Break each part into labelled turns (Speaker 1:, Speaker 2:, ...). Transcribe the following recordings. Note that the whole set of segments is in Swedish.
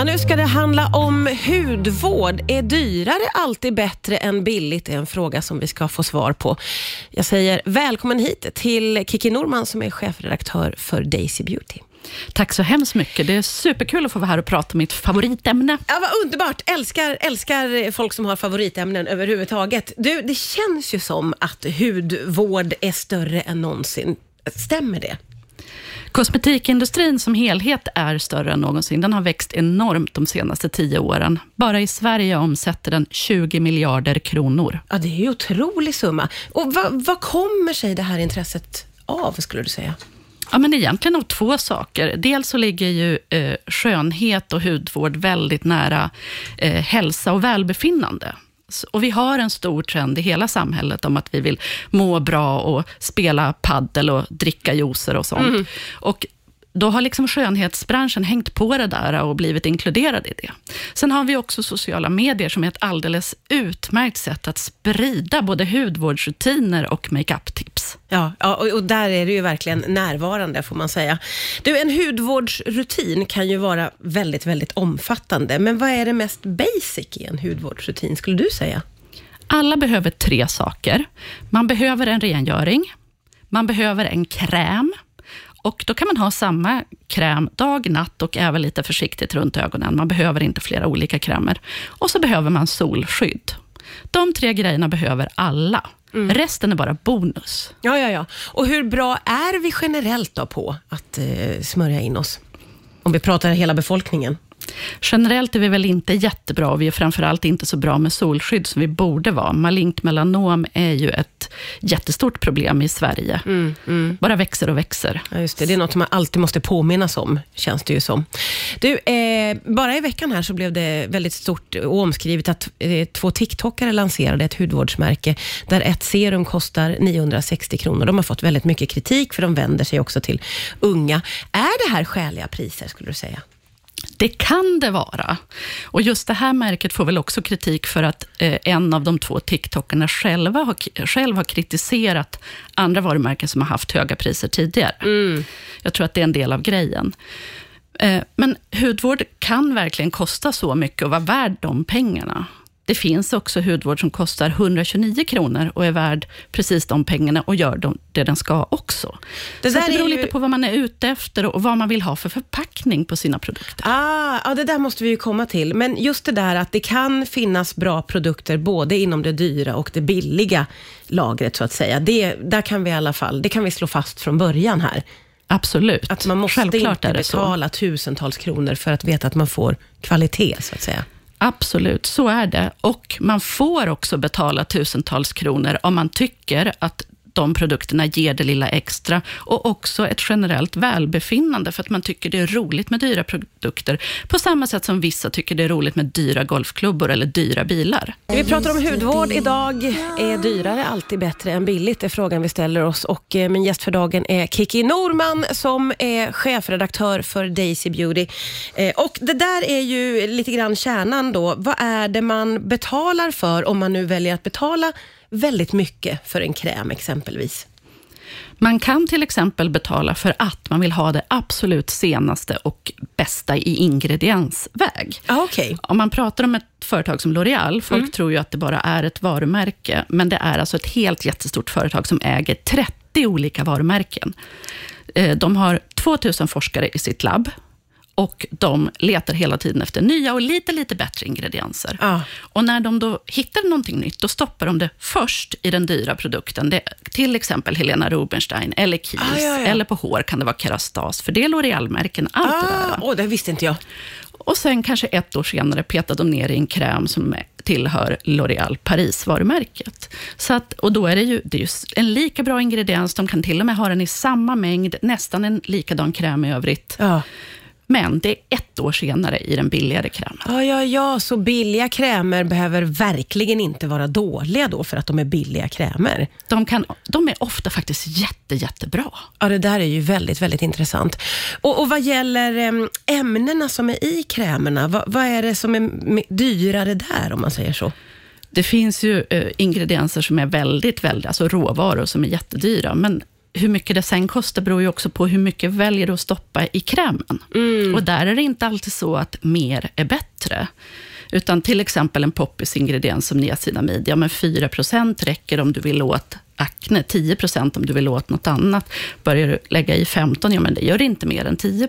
Speaker 1: Ja, nu ska det handla om hudvård. Är dyrare alltid bättre än billigt? Är en fråga som vi ska få svar på. Jag säger välkommen hit till Kiki Norman som är chefredaktör för Daisy Beauty.
Speaker 2: Tack så hemskt mycket. Det är superkul att få vara här och prata om mitt favoritämne.
Speaker 1: Ja, vad underbart. Älskar, älskar folk som har favoritämnen överhuvudtaget. Du, det känns ju som att hudvård är större än någonsin. Stämmer det?
Speaker 2: Kosmetikindustrin som helhet är större än någonsin. Den har växt enormt de senaste tio åren. Bara i Sverige omsätter den 20 miljarder kronor.
Speaker 1: Ja, det är ju otrolig summa. Och vad, vad kommer sig det här intresset av, skulle du säga?
Speaker 2: Ja, men egentligen av två saker. Dels så ligger ju eh, skönhet och hudvård väldigt nära eh, hälsa och välbefinnande. Och vi har en stor trend i hela samhället om att vi vill må bra och spela paddel och dricka juicer och sånt. Mm. Och då har liksom skönhetsbranschen hängt på det där och blivit inkluderad i det. Sen har vi också sociala medier som är ett alldeles utmärkt sätt att sprida både hudvårdsrutiner och makeup-tips.
Speaker 1: Ja, och, där är det ju verkligen närvarande får man säga. Du, en hudvårdsrutin kan ju vara väldigt, väldigt omfattande, men vad är det mest basic i en hudvårdsrutin skulle du säga?
Speaker 2: Alla behöver tre saker. Man behöver en rengöring, man behöver en kräm, och Då kan man ha samma kräm dag, natt och även lite försiktigt runt ögonen. Man behöver inte flera olika krämer. Och så behöver man solskydd. De tre grejerna behöver alla. Mm. Resten är bara bonus.
Speaker 1: Ja, ja, ja. Och hur bra är vi generellt då på att eh, smörja in oss? Om vi pratar hela befolkningen.
Speaker 2: Generellt är vi väl inte jättebra och vi är framförallt inte så bra med solskydd som vi borde vara. Malignt melanom är ju ett jättestort problem i Sverige. Mm, mm. Bara växer och växer.
Speaker 1: Ja, just det. det är något som man alltid måste påminnas om, känns det ju som. Du, eh, bara i veckan här så blev det väldigt stort och omskrivet att eh, två TikTokare lanserade ett hudvårdsmärke där ett serum kostar 960 kronor. De har fått väldigt mycket kritik för de vänder sig också till unga. Är det här skäliga priser skulle du säga?
Speaker 2: Det kan det vara. Och just det här märket får väl också kritik för att eh, en av de två TikTokarna själva har, själv har kritiserat andra varumärken som har haft höga priser tidigare. Mm. Jag tror att det är en del av grejen. Eh, men hudvård kan verkligen kosta så mycket och vara värd de pengarna. Det finns också hudvård som kostar 129 kronor och är värd precis de pengarna och gör det den ska också. Det, där det beror ju... lite på vad man är ute efter och vad man vill ha för förpackning på sina produkter.
Speaker 1: Ah, ja, det där måste vi ju komma till. Men just det där att det kan finnas bra produkter både inom det dyra och det billiga lagret, så att säga. Det, där kan vi i alla fall, det kan vi slå fast från början här.
Speaker 2: Absolut.
Speaker 1: Att man måste Självklart inte betala tusentals kronor för att veta att man får kvalitet, så att säga.
Speaker 2: Absolut, så är det. Och man får också betala tusentals kronor om man tycker att de produkterna ger det lilla extra och också ett generellt välbefinnande för att man tycker det är roligt med dyra produkter. På samma sätt som vissa tycker det är roligt med dyra golfklubbor eller dyra bilar.
Speaker 1: Vi pratar om hudvård idag. Är dyrare alltid bättre än billigt? Det är frågan vi ställer oss och eh, min gäst för dagen är Kiki Norman som är chefredaktör för Daisy Beauty. Eh, och det där är ju lite grann kärnan då. Vad är det man betalar för om man nu väljer att betala väldigt mycket för en kräm exempelvis?
Speaker 2: Man kan till exempel betala för att man vill ha det absolut senaste och bästa i ingrediensväg.
Speaker 1: Ah, okay.
Speaker 2: Om man pratar om ett företag som L'Oreal, folk mm. tror ju att det bara är ett varumärke, men det är alltså ett helt jättestort företag som äger 30 olika varumärken. Eh, de har 2000 forskare i sitt labb och de letar hela tiden efter nya och lite, lite bättre ingredienser. Ah. Och när de då hittar någonting nytt, då stoppar de det först i den dyra produkten. Det, till exempel Helena Rubinstein, eller Kiehl's, ah, ja, ja. eller på hår kan det vara Kerastas, för det är L'Oreal-märken, allt ah, det där.
Speaker 1: Oh, det visste inte jag.
Speaker 2: Och sen kanske ett år senare petar de ner i en kräm som tillhör L'Oréal Paris-varumärket. Så att, och då är det ju, det är en lika bra ingrediens, de kan till och med ha den i samma mängd, nästan en likadan kräm i övrigt. Ja. Men det är ett år senare i den billigare krämen.
Speaker 1: Ja, ja, ja, så billiga krämer behöver verkligen inte vara dåliga då för att de är billiga krämer?
Speaker 2: De, kan, de är ofta faktiskt jätte, jättebra.
Speaker 1: Ja, det där är ju väldigt, väldigt intressant. Och, och vad gäller ämnena som är i krämerna, vad, vad är det som är dyrare där om man säger så?
Speaker 2: Det finns ju eh, ingredienser som är väldigt, väldigt, alltså råvaror som är jättedyra, men hur mycket det sen kostar beror ju också på hur mycket väljer du att stoppa i krämen. Mm. Och där är det inte alltid så att mer är bättre. Utan till exempel en poppis ingrediens som niacinamid, ja men 4% räcker om du vill åt akne, 10% om du vill åt något annat. Börjar du lägga i 15, ja men det gör inte mer än 10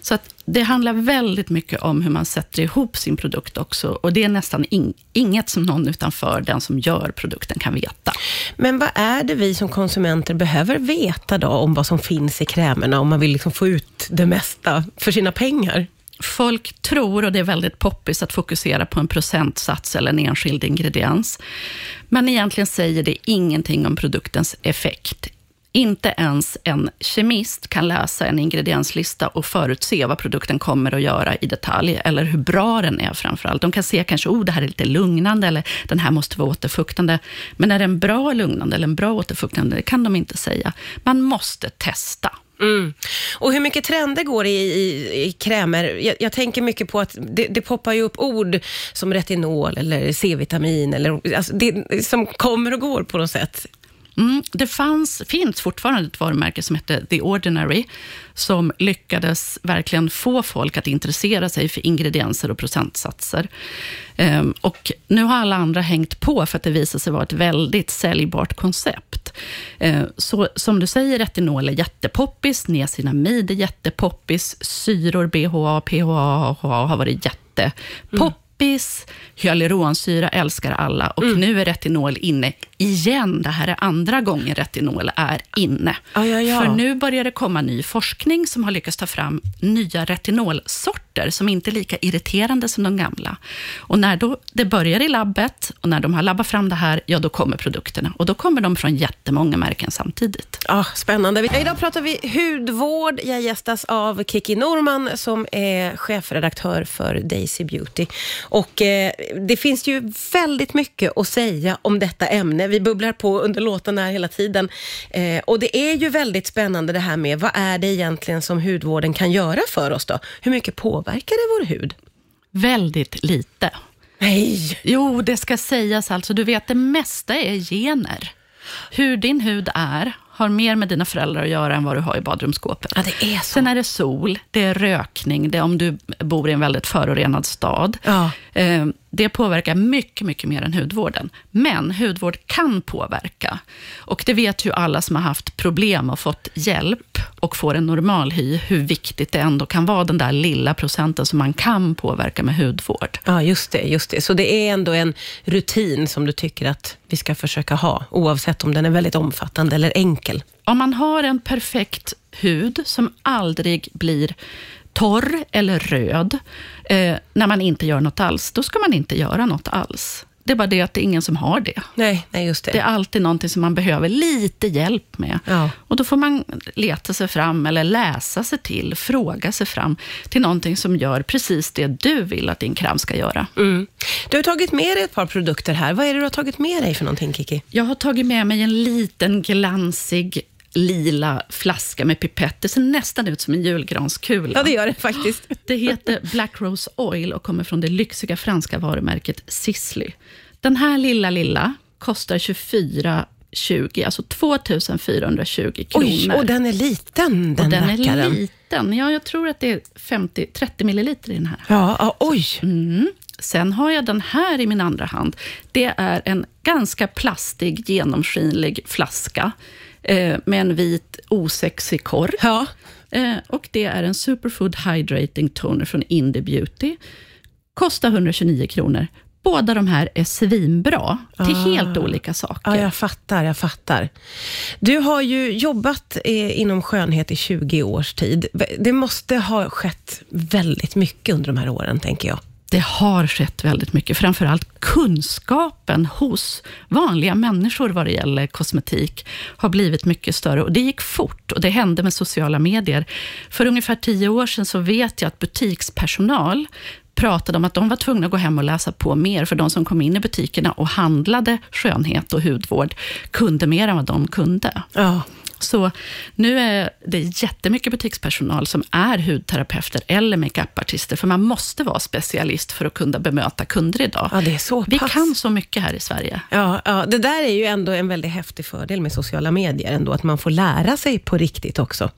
Speaker 2: Så att det handlar väldigt mycket om hur man sätter ihop sin produkt också. Och det är nästan in, inget som någon utanför den som gör produkten kan veta.
Speaker 1: Men vad är det vi som konsumenter behöver veta då om vad som finns i krämerna, om man vill liksom få ut det mesta för sina pengar?
Speaker 2: Folk tror, och det är väldigt poppis, att fokusera på en procentsats eller en enskild ingrediens. Men egentligen säger det ingenting om produktens effekt. Inte ens en kemist kan läsa en ingredienslista och förutse vad produkten kommer att göra i detalj, eller hur bra den är framför allt. De kan se kanske, oh, det här är lite lugnande, eller den här måste vara återfuktande. Men är den bra lugnande eller en bra återfuktande, det kan de inte säga. Man måste testa.
Speaker 1: Mm. Och hur mycket trender går i, i, i krämer? Jag, jag, tänker mycket på att det, det, poppar ju upp ord som retinol eller C-vitamin, eller, alltså det, som kommer och går på något sätt.
Speaker 2: Mm, det fanns, finns fortfarande ett varumärke som heter The Ordinary, som lyckades verkligen få folk att intressera sig för ingredienser och procentsatser. Um, och nu har alla andra hängt på för att det visar sig vara ett väldigt säljbart koncept. Uh, så som du säger, retinol är jättepoppis, niacinamid är jättepoppis, syror, BHA, PHA, AHA har varit jättepoppis. Poppis, hyaluronsyra älskar alla och mm. nu är retinol inne igen. Det här är andra gången retinol är inne.
Speaker 1: Ja, ja, ja.
Speaker 2: För nu börjar det komma ny forskning som har lyckats ta fram nya retinolsorter som inte är lika irriterande som de gamla. Och när då det börjar i labbet och när de har labbat fram det här, ja då kommer produkterna. Och då kommer de från jättemånga märken samtidigt.
Speaker 1: Ah, spännande. Idag pratar vi hudvård. Jag gästas av Kiki Norman som är chefredaktör för Daisy Beauty. Och eh, det finns ju väldigt mycket att säga om detta ämne. Vi bubblar på under låten här hela tiden. Eh, och det är ju väldigt spännande det här med vad är det egentligen som hudvården kan göra för oss då? Hur mycket påverkar det vår hud?
Speaker 2: Väldigt lite.
Speaker 1: Nej!
Speaker 2: Jo, det ska sägas alltså. Du vet, det mesta är gener. Hur din hud är har mer med dina föräldrar att göra än vad du har i badrumsskåpet.
Speaker 1: Ja, det är så.
Speaker 2: Sen är det sol, det är rökning, det är om du bor i en väldigt förorenad stad.
Speaker 1: Ja.
Speaker 2: Eh, det påverkar mycket, mycket mer än hudvården. Men hudvård kan påverka. Och det vet ju alla som har haft problem och fått hjälp och får en normal hy, hur viktigt det ändå kan vara, den där lilla procenten som man kan påverka med hudvård.
Speaker 1: Ja, just det. Just det. Så det är ändå en rutin som du tycker att vi ska försöka ha, oavsett om den är väldigt omfattande eller enkel?
Speaker 2: Om man har en perfekt hud som aldrig blir torr eller röd, eh, när man inte gör något alls, då ska man inte göra något alls. Det är bara det att det är ingen som har det.
Speaker 1: Nej, nej just det.
Speaker 2: Det är alltid någonting som man behöver lite hjälp med.
Speaker 1: Ja.
Speaker 2: Och då får man leta sig fram, eller läsa sig till, fråga sig fram till någonting som gör precis det du vill att din kram ska göra.
Speaker 1: Mm. Du har tagit med dig ett par produkter här. Vad är det du har tagit med dig för någonting, Kiki?
Speaker 2: Jag har tagit med mig en liten glansig lila flaska med pipett. Det ser nästan ut som en julgranskula.
Speaker 1: Ja, det gör det faktiskt.
Speaker 2: Det heter Black Rose Oil och kommer från det lyxiga franska varumärket Sisley. Den här lilla, lilla kostar 24,20, alltså 2420 kronor. Oj,
Speaker 1: och den är liten, den
Speaker 2: och Den är liten. Ja, jag tror att det är 50, 30 milliliter i den här.
Speaker 1: Ja, ja oj.
Speaker 2: Mm. Sen har jag den här i min andra hand. Det är en ganska plastig, genomskinlig flaska eh, med en vit osexig kork.
Speaker 1: Ja.
Speaker 2: Eh, och det är en Superfood Hydrating Toner från Indie Beauty. Kostar 129 kronor. Båda de här är svinbra till ah. helt olika saker.
Speaker 1: Ja, jag fattar, jag fattar. Du har ju jobbat eh, inom skönhet i 20 års tid. Det måste ha skett väldigt mycket under de här åren, tänker jag
Speaker 2: det har skett väldigt mycket. Framförallt kunskapen hos vanliga människor vad det gäller kosmetik har blivit mycket större. Och Det gick fort och det hände med sociala medier. För ungefär tio år sedan så vet jag att butikspersonal pratade om att de var tvungna att gå hem och läsa på mer, för de som kom in i butikerna och handlade skönhet och hudvård kunde mer än vad de kunde.
Speaker 1: Ja.
Speaker 2: Så nu är det jättemycket butikspersonal som är hudterapeuter eller makeupartister, för man måste vara specialist för att kunna bemöta kunder idag.
Speaker 1: Ja, det är så
Speaker 2: Vi
Speaker 1: pass.
Speaker 2: kan så mycket här i Sverige.
Speaker 1: Ja, ja, det där är ju ändå en väldigt häftig fördel med sociala medier, ändå, att man får lära sig på riktigt också.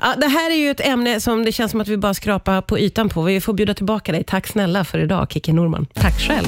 Speaker 1: Ja, det här är ju ett ämne som det känns som att vi bara skrapar på ytan på. Vi får bjuda tillbaka dig. Tack snälla för idag, Kiki Norman.
Speaker 2: Tack själv.